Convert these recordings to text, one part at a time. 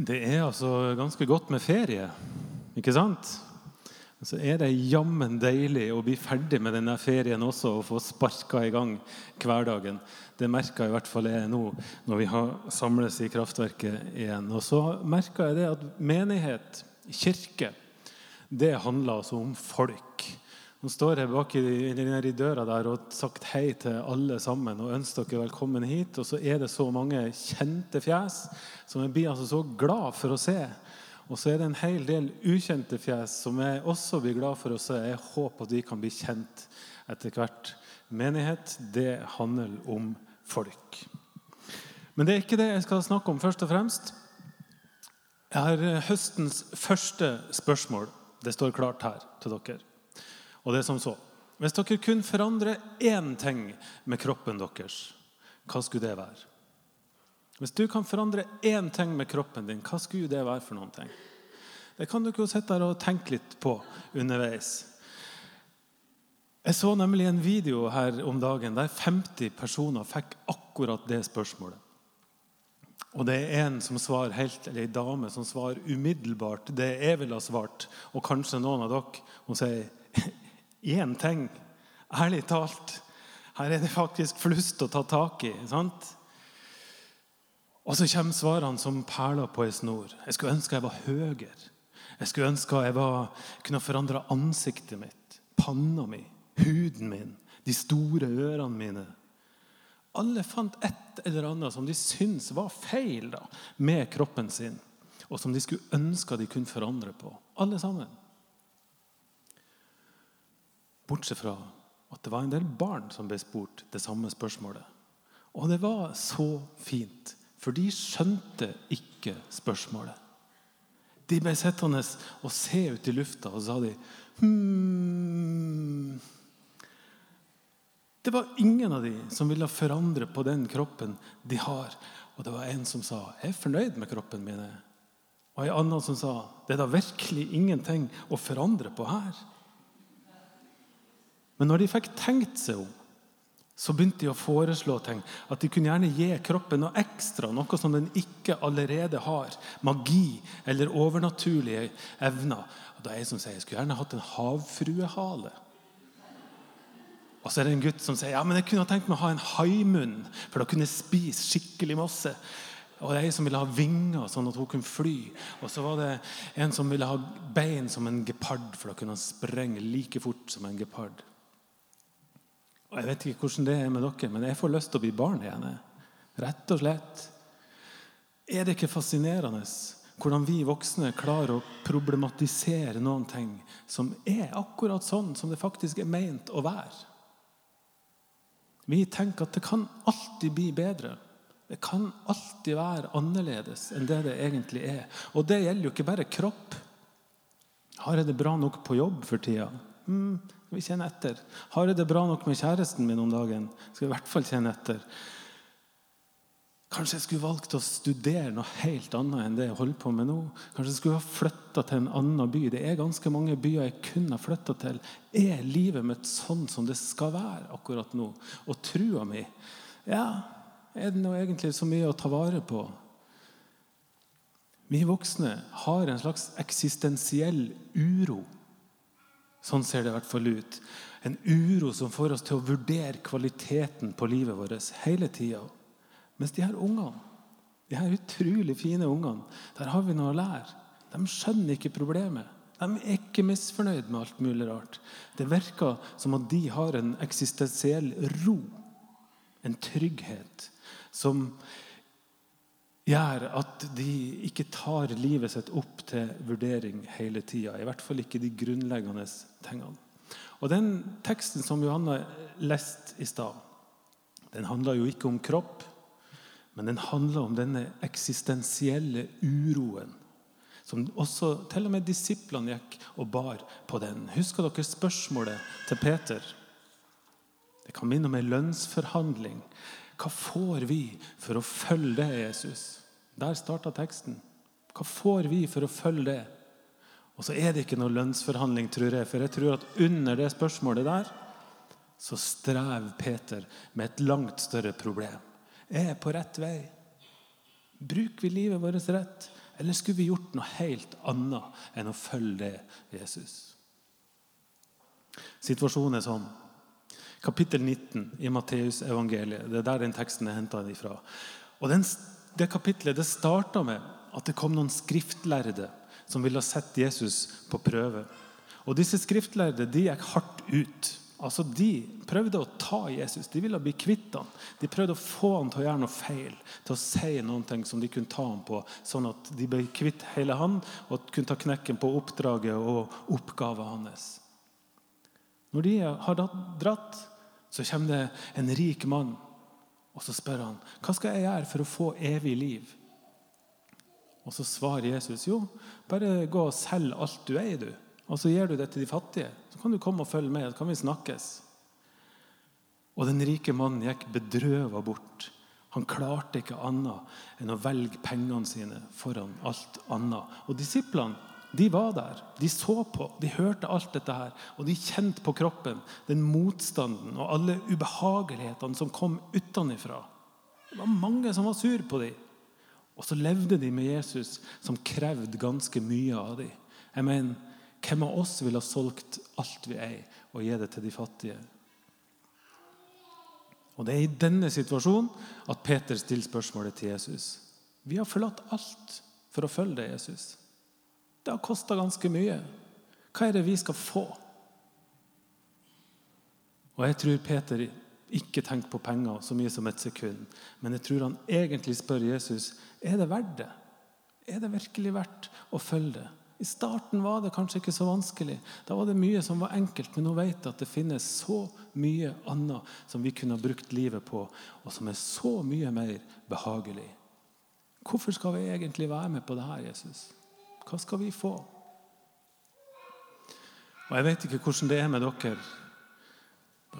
Det er altså ganske godt med ferie, ikke sant? Så er det jammen deilig å bli ferdig med denne ferien også og få sparka i gang hverdagen. Det merka i hvert fall jeg nå når vi har samles i kraftverket igjen. Og så merka jeg det at menighet, kirke, det handler altså om folk. Nå står jeg bak i, i døra der og har sagt hei til alle sammen og ønsker dere velkommen hit. Og så er det så mange kjente fjes som jeg blir altså så glad for å se. Og så er det en hel del ukjente fjes som jeg også blir glad for å se. Jeg håper at de kan bli kjent etter hvert. Menighet, det handler om folk. Men det er ikke det jeg skal snakke om først og fremst. Jeg har eh, høstens første spørsmål. Det står klart her til dere. Og det er som så. Hvis dere kunne forandre én ting med kroppen deres, hva skulle det være? Hvis du kan forandre én ting med kroppen din, hva skulle det være for noen ting? Det kan dere jo sitte der og tenke litt på underveis. Jeg så nemlig en video her om dagen der 50 personer fikk akkurat det spørsmålet. Og det er en som svarer helt, eller en dame som svarer umiddelbart det jeg ville ha svart. Og kanskje noen av dere. Hun sier én ting. Ærlig talt. Her er det faktisk flust å ta tak i. sant? Og så kommer svarene som perler på ei snor. Jeg skulle ønske jeg var høyere. Jeg skulle ønske jeg var, kunne forandre ansiktet mitt, panna mi, huden min, de store ørene mine. Alle fant et eller annet som de syntes var feil da, med kroppen sin, og som de skulle ønske de kunne forandre på. Alle sammen. Bortsett fra at det var en del barn som ble spurt det samme spørsmålet. Og det var så fint. For de skjønte ikke spørsmålet. De ble sittende og se ut i lufta, og sa de hmm. Det var ingen av de som ville forandre på den kroppen de har. Og det var en som sa 'Jeg er fornøyd med kroppen min'. Og en annen som sa 'Det er da virkelig ingenting å forandre på her'. Men når de fikk tenkt seg om, så begynte de å foreslå ting. At de kunne gjerne gi kroppen noe ekstra, noe som den ikke allerede har. Magi eller overnaturlige evner. Og da er jeg som sier, Jeg skulle gjerne hatt en havfruehale. Og så er det en gutt som sier ja, men jeg kunne tenkt meg å ha en haimunn, for da kunne jeg spise skikkelig masse. Og det er en som ville ha vinger, sånn at hun kunne fly. Og så var det en som ville ha bein som en gepard, for da kunne han sprenge like fort som en gepard. Og Jeg vet ikke hvordan det er med dere, men jeg får lyst til å bli barn igjen. Rett og slett. Er det ikke fascinerende hvordan vi voksne klarer å problematisere noen ting som er akkurat sånn som det faktisk er meint å være? Vi tenker at det kan alltid bli bedre. Det kan alltid være annerledes enn det det egentlig er. Og det gjelder jo ikke bare kropp. Har jeg det bra nok på jobb for tida? Mm, skal vi kjenne etter. Har jeg det bra nok med kjæresten min om dagen? Skal jeg i hvert fall kjenne etter. Kanskje jeg skulle valgt å studere noe helt annet enn det jeg holder på med nå. Kanskje jeg skulle ha flytta til en annen by. Det er ganske mange byer jeg kunne ha flytta til. Er livet mitt sånn som det skal være akkurat nå? Og trua mi Ja, er det nå egentlig så mye å ta vare på? Vi voksne har en slags eksistensiell uro Sånn ser det i hvert fall ut. En uro som får oss til å vurdere kvaliteten på livet vårt hele tida. Mens de her ungene, de her utrolig fine ungene, der har vi noe å lære. De skjønner ikke problemet. De er ikke misfornøyd med alt mulig rart. Det virker som at de har en eksistensiell ro, en trygghet, som gjør at de ikke tar livet sitt opp til vurdering hele tida. I hvert fall ikke de grunnleggende tingene. Og Den teksten som Johanna leste i stad, den handler jo ikke om kropp, men den handler om denne eksistensielle uroen. Som også til og med disiplene gikk og bar på den. Husker dere spørsmålet til Peter? Det kan minne om en lønnsforhandling. Hva får vi for å følge det, Jesus? Der starta teksten. Hva får vi for å følge det? Og så er det ikke noe lønnsforhandling, tror jeg. For jeg tror at under det spørsmålet der så strever Peter med et langt større problem. Er jeg på rett vei? Bruker vi livet vårt rett? Eller skulle vi gjort noe helt annet enn å følge det Jesus? Situasjonen er sånn. Kapittel 19 i Matteusevangeliet. Det er der den teksten er henta ifra. Og den, Det kapittelet det starta med at det kom noen skriftlærde som ville sette Jesus på prøve. Og Disse skriftlærde de gikk hardt ut. Altså, De prøvde å ta Jesus, de ville bli kvitt ham. De prøvde å få ham til å gjøre noe feil, til å si noe som de kunne ta ham på, sånn at de ble kvitt hele han og kunne ta knekken på oppdraget og oppgaven hans. Når de har dratt, så kommer det en rik mann, og så spør han hva skal jeg gjøre for å få evig liv. Og så svarer Jesus jo, bare gå og selg alt du eier, du. Og så gir du det til de fattige. Så kan du komme og følge med. Så kan vi snakkes. Og den rike mannen gikk bedrøva bort. Han klarte ikke annet enn å velge pengene sine foran alt annet. Og disiplene de var der. De så på, de hørte alt dette her. Og de kjente på kroppen den motstanden og alle ubehagelighetene som kom utenfra. Det var mange som var sur på dem. Og så levde de med Jesus, som krevde ganske mye av dem. Jeg mener, hvem av oss ville ha solgt alt vi eier, og gi det til de fattige? Og Det er i denne situasjonen at Peter stiller spørsmålet til Jesus. Vi har forlatt alt for å følge deg, Jesus. Det har kosta ganske mye. Hva er det vi skal få? Og Jeg tror Peter ikke tenker på penger så mye som et sekund. Men jeg tror han egentlig spør Jesus er det verdt det. Er det virkelig verdt å følge det? I starten var det kanskje ikke så vanskelig. Da var det mye som var enkelt. Men nå vet jeg at det finnes så mye annet som vi kunne ha brukt livet på, og som er så mye mer behagelig. Hvorfor skal vi egentlig være med på det her, Jesus? Hva skal vi få? Og Jeg vet ikke hvordan det er med dere.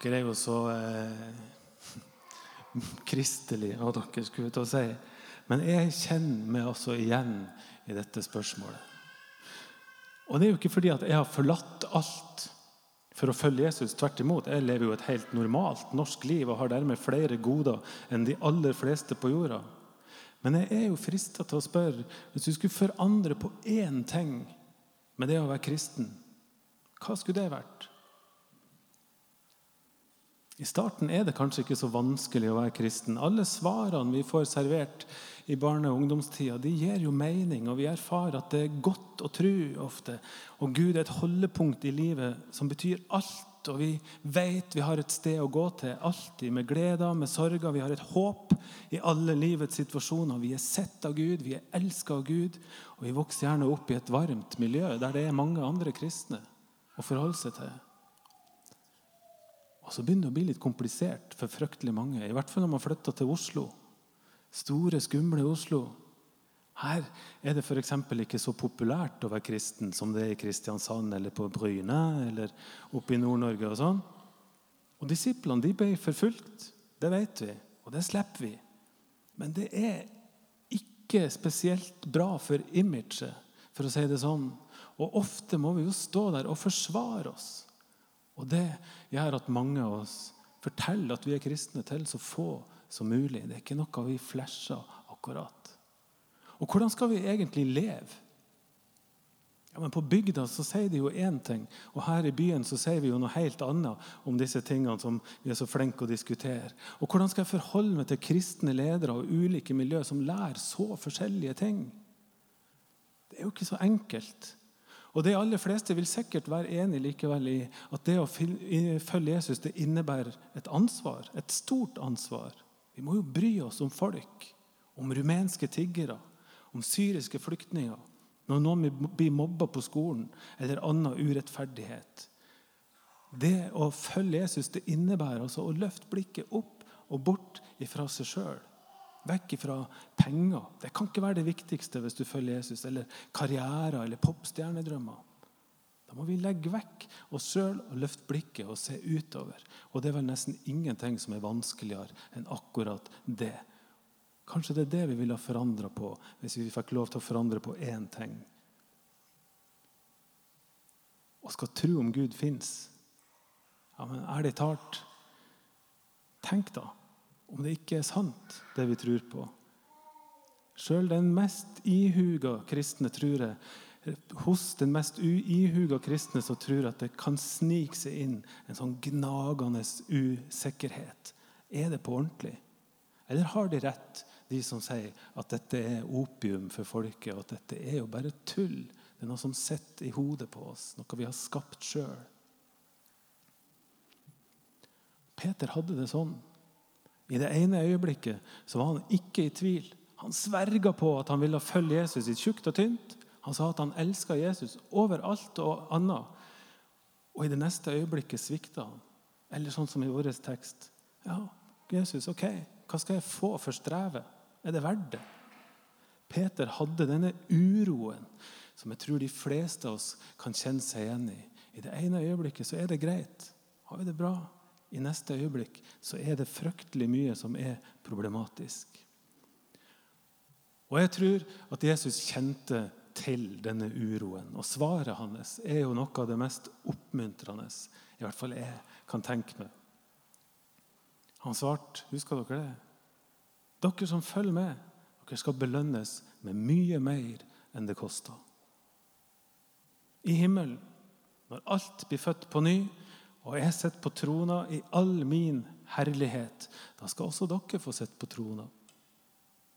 Dere er jo så eh, kristelige, og dere skulle til å si. Men jeg kjenner meg også igjen i dette spørsmålet. Og det er jo ikke fordi at jeg har forlatt alt for å følge Jesus. Tvert imot. Jeg lever jo et helt normalt norsk liv og har dermed flere goder enn de aller fleste på jorda. Men jeg er jo frista til å spørre hvis du skulle forandre på én ting med det å være kristen, hva skulle det vært? I starten er det kanskje ikke så vanskelig å være kristen. Alle svarene vi får servert i barne- og ungdomstida, de gir jo mening, og vi erfarer at det er godt å tro ofte. Og Gud er et holdepunkt i livet som betyr alt. Og vi vet vi har et sted å gå til alltid, med gleder, med sorger. Vi har et håp i alle livets situasjoner. Vi er sett av Gud, vi er elska av Gud. Og vi vokser gjerne opp i et varmt miljø der det er mange andre kristne å forholde seg til. Og så begynner det å bli litt komplisert for fryktelig mange. I hvert fall når man flytter til Oslo. Store, skumle Oslo. Her er det f.eks. ikke så populært å være kristen som det er i Kristiansand eller på Bryne eller oppe i Nord-Norge. Og sånn. Og Disiplene de ble forfulgt. Det vet vi, og det slipper vi. Men det er ikke spesielt bra for imaget, for å si det sånn. Og ofte må vi jo stå der og forsvare oss. Og Det gjør at mange av oss forteller at vi er kristne til så få som mulig. Det er ikke noe vi flasher akkurat. Og hvordan skal vi egentlig leve? Ja, men På bygda så sier de jo én ting, og her i byen så sier vi jo noe helt annet om disse tingene som vi er så flinke å diskutere. Og Hvordan skal jeg forholde meg til kristne ledere og ulike miljø som lærer så forskjellige ting? Det er jo ikke så enkelt. Og De aller fleste vil sikkert være enig likevel i at det å følge Jesus det innebærer et ansvar, et stort ansvar. Vi må jo bry oss om folk, om rumenske tiggere, om syriske flyktninger. Når noen blir mobba på skolen, eller annen urettferdighet. Det å følge Jesus det innebærer altså å løfte blikket opp og bort fra seg sjøl. Vekk fra penger. Det kan ikke være det viktigste hvis du følger Jesus. Eller karriere eller popstjernedrømmer. Da må vi legge vekk oss sjøl og løfte blikket og se utover. Og det er vel nesten ingenting som er vanskeligere enn akkurat det. Kanskje det er det vi ville ha forandra på hvis vi fikk lov til å forandre på én ting. Og skal tro om Gud fins. Ja, men ærlig talt Tenk, da om det ikke er sant, det vi tror på. Sjøl den mest ihuga kristne tror jeg hos den mest ihuga kristne som tror at det kan snike seg inn en sånn gnagende usikkerhet. Er det på ordentlig? Eller har de rett, de som sier at dette er opium for folket, og at dette er jo bare tull? Det er noe som sitter i hodet på oss, noe vi har skapt sjøl. Peter hadde det sånn. I det ene øyeblikket så var han ikke i tvil. Han sverga på at han ville følge Jesus i tjukt og tynt. Han sa at han elska Jesus over alt og annet. Og i det neste øyeblikket svikta han. Eller sånn som i vår tekst. Ja, Jesus, ok, hva skal jeg få for strevet? Er det verdt det? Peter hadde denne uroen som jeg tror de fleste av oss kan kjenne seg igjen i. I det ene øyeblikket så er det greit. Har vi det bra? I neste øyeblikk så er det fryktelig mye som er problematisk. Og jeg tror at Jesus kjente til denne uroen. Og svaret hans er jo noe av det mest oppmuntrende i hvert fall jeg kan tenke meg. Han svarte, husker dere det? Dere som følger med, dere skal belønnes med mye mer enn det koster. I himmelen, når alt blir født på ny, og jeg sitter på trona i all min herlighet, da skal også dere få sitte på trona.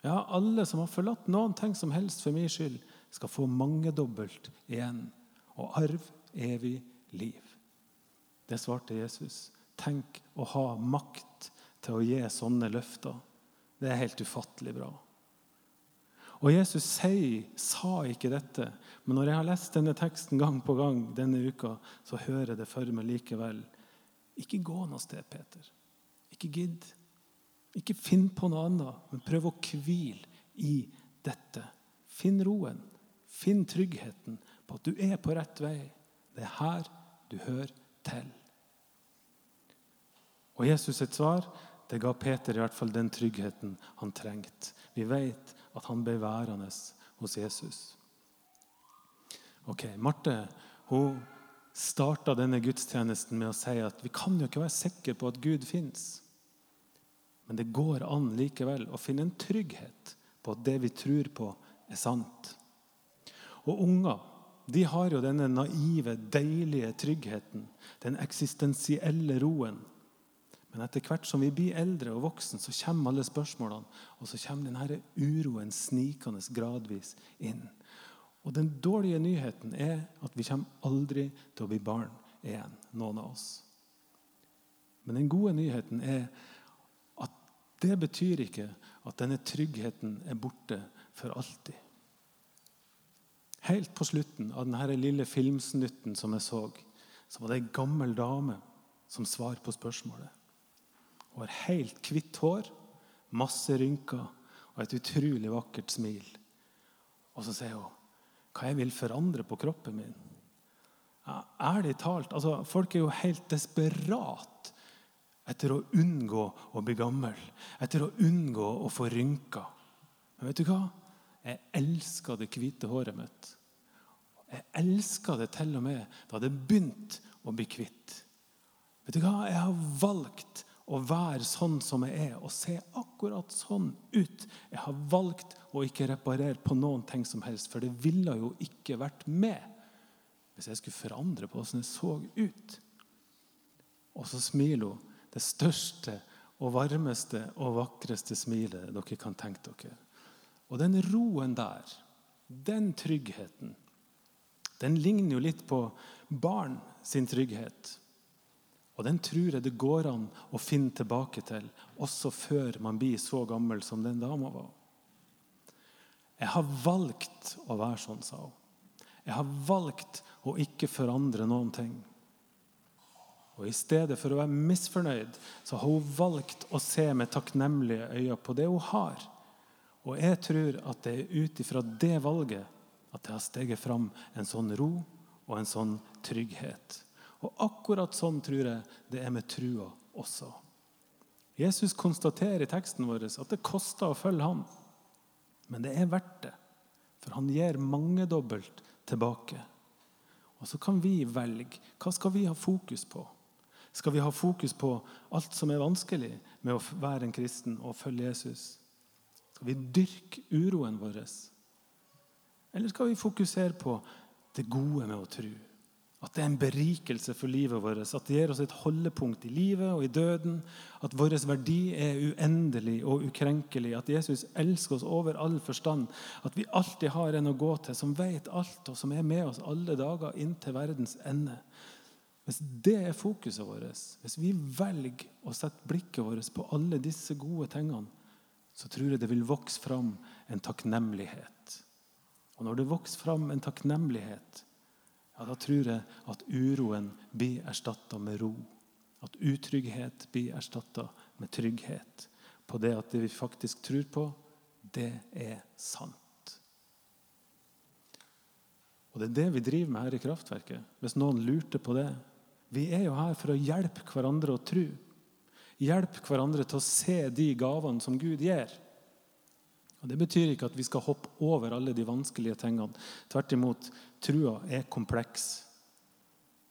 Ja, alle som har forlatt noen ting som helst for min skyld, skal få mangedobbelt igjen og arv evig liv. Det svarte Jesus. Tenk å ha makt til å gi sånne løfter. Det er helt ufattelig bra. Og Jesus sier, sa ikke dette, men når jeg har lest denne teksten gang på gang denne uka, så hører jeg det for meg likevel. Ikke gå noe sted, Peter. Ikke gidd. Ikke finn på noe annet, men prøv å hvile i dette. Finn roen. Finn tryggheten på at du er på rett vei. Det er her du hører til. Og Jesus sitt svar det ga Peter i hvert fall den tryggheten han trengte. Vi vet at han ble værende hos Jesus. Ok, Marte hun starta denne gudstjenesten med å si at vi kan jo ikke være sikre på at Gud fins. Men det går an likevel å finne en trygghet på at det vi tror på, er sant. Og unger de har jo denne naive, deilige tryggheten, den eksistensielle roen. Men etter hvert som vi blir eldre og voksen, så kommer alle spørsmålene. Og så kommer denne uroen snikende gradvis inn. Og den dårlige nyheten er at vi kommer aldri til å bli barn igjen, noen av oss. Men den gode nyheten er at det betyr ikke at denne tryggheten er borte for alltid. Helt på slutten av denne lille filmsnutten som jeg så, så var det ei gammel dame som svar på spørsmålet. Hun har helt hvitt hår, masse rynker og et utrolig vakkert smil. Og så sier hun hva jeg vil forandre på kroppen min. Ærlig talt, altså, Folk er jo helt desperat etter å unngå å bli gammel. Etter å unngå å få rynker. Men vet du hva? Jeg elska det hvite håret mitt. Jeg elska det til og med da det begynte å bli hvitt. Vet du hva? Jeg har valgt å være sånn som jeg er, og se akkurat sånn ut. Jeg har valgt å ikke reparere på noen ting som helst, for det ville jo ikke vært med hvis jeg skulle forandre på hvordan jeg så ut. Og så smiler hun. Det største og varmeste og vakreste smilet dere kan tenke dere. Og den roen der, den tryggheten, den ligner jo litt på barn sin trygghet. Og den tror jeg det går an å finne tilbake til, også før man blir så gammel som den dama var. Jeg har valgt å være sånn, sa hun. Jeg har valgt å ikke forandre noen ting. Og I stedet for å være misfornøyd så har hun valgt å se med takknemlige øyne på det hun har. Og jeg tror at det er ut ifra det valget at det har steget fram en sånn ro og en sånn trygghet. Og akkurat sånn tror jeg det er med trua også. Jesus konstaterer i teksten vår at det koster å følge ham. Men det er verdt det, for han gir mangedobbelt tilbake. Og så kan vi velge. Hva skal vi ha fokus på? Skal vi ha fokus på alt som er vanskelig med å være en kristen og følge Jesus? Skal vi dyrke uroen vår? Eller skal vi fokusere på det gode med å tro? At det er en berikelse for livet vårt. At det gir oss et holdepunkt i livet og i døden. At vår verdi er uendelig og ukrenkelig. At Jesus elsker oss over all forstand. At vi alltid har en å gå til som vet alt, og som er med oss alle dager inntil verdens ende. Hvis det er fokuset vårt, hvis vi velger å sette blikket vårt på alle disse gode tingene, så tror jeg det vil vokse fram en takknemlighet. Og når det vokser fram en takknemlighet, ja, da tror jeg at uroen blir erstatta med ro. At utrygghet blir erstatta med trygghet på det at det vi faktisk tror på, det er sant. Og Det er det vi driver med her i Kraftverket. Hvis noen lurte på det. Vi er jo her for å hjelpe hverandre å tro. Hjelpe hverandre til å se de gavene som Gud gir. Og Det betyr ikke at vi skal hoppe over alle de vanskelige tingene. Tvert imot, trua er kompleks.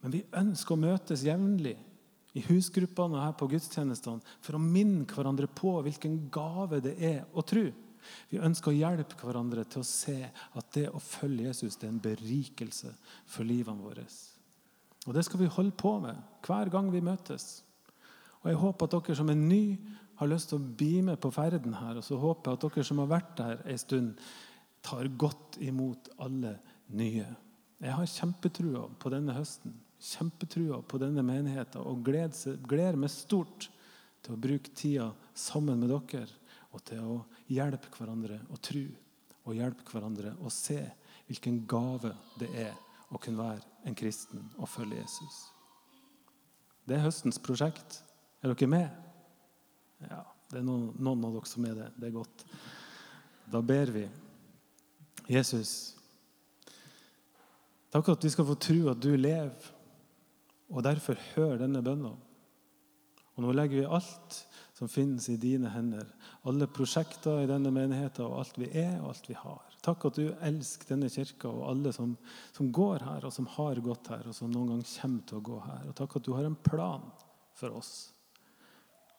Men vi ønsker å møtes jevnlig i husgruppene og her på gudstjenestene for å minne hverandre på hvilken gave det er å tro. Vi ønsker å hjelpe hverandre til å se at det å følge Jesus det er en berikelse for livene våre. Og Det skal vi holde på med hver gang vi møtes. Og Jeg håper at dere som er nye, har lyst til å bli med på ferden her. Og så håper jeg at dere som har vært der en stund, tar godt imot alle nye. Jeg har kjempetrua på denne høsten, kjempetrua på denne menigheten og gleder meg stort til å bruke tida sammen med dere og til å hjelpe hverandre å tro og hjelpe hverandre å se hvilken gave det er å kunne være en kristen og følge Jesus. Det er høstens prosjekt. Er dere med? Ja, det er noen, noen av dere som er det. Det er godt. Da ber vi. Jesus, takk at vi skal få tro at du lever, og derfor hør denne bønna. Og nå legger vi alt som finnes i dine hender. Alle prosjekter i denne menigheten, og alt vi er og alt vi har. Takk at du elsker denne kirka og alle som, som går her, og som har gått her, og som noen gang kommer til å gå her. Og takk at du har en plan for oss.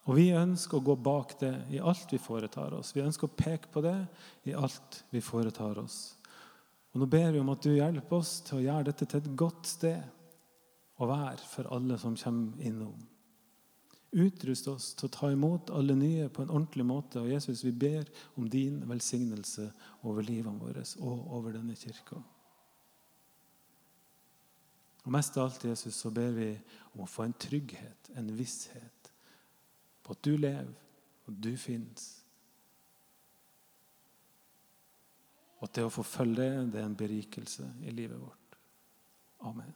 Og vi ønsker å gå bak det i alt vi foretar oss. Vi ønsker å peke på det i alt vi foretar oss. Og Nå ber vi om at du hjelper oss til å gjøre dette til et godt sted å være for alle som kommer innom. Utrust oss til å ta imot alle nye på en ordentlig måte. Og Jesus, vi ber om din velsignelse over livene våre og over denne kirka. Og Mest av alt, Jesus, så ber vi om å få en trygghet, en visshet på at du lever, og du fins. Og at det å få følge det, det er en berikelse i livet vårt. Amen.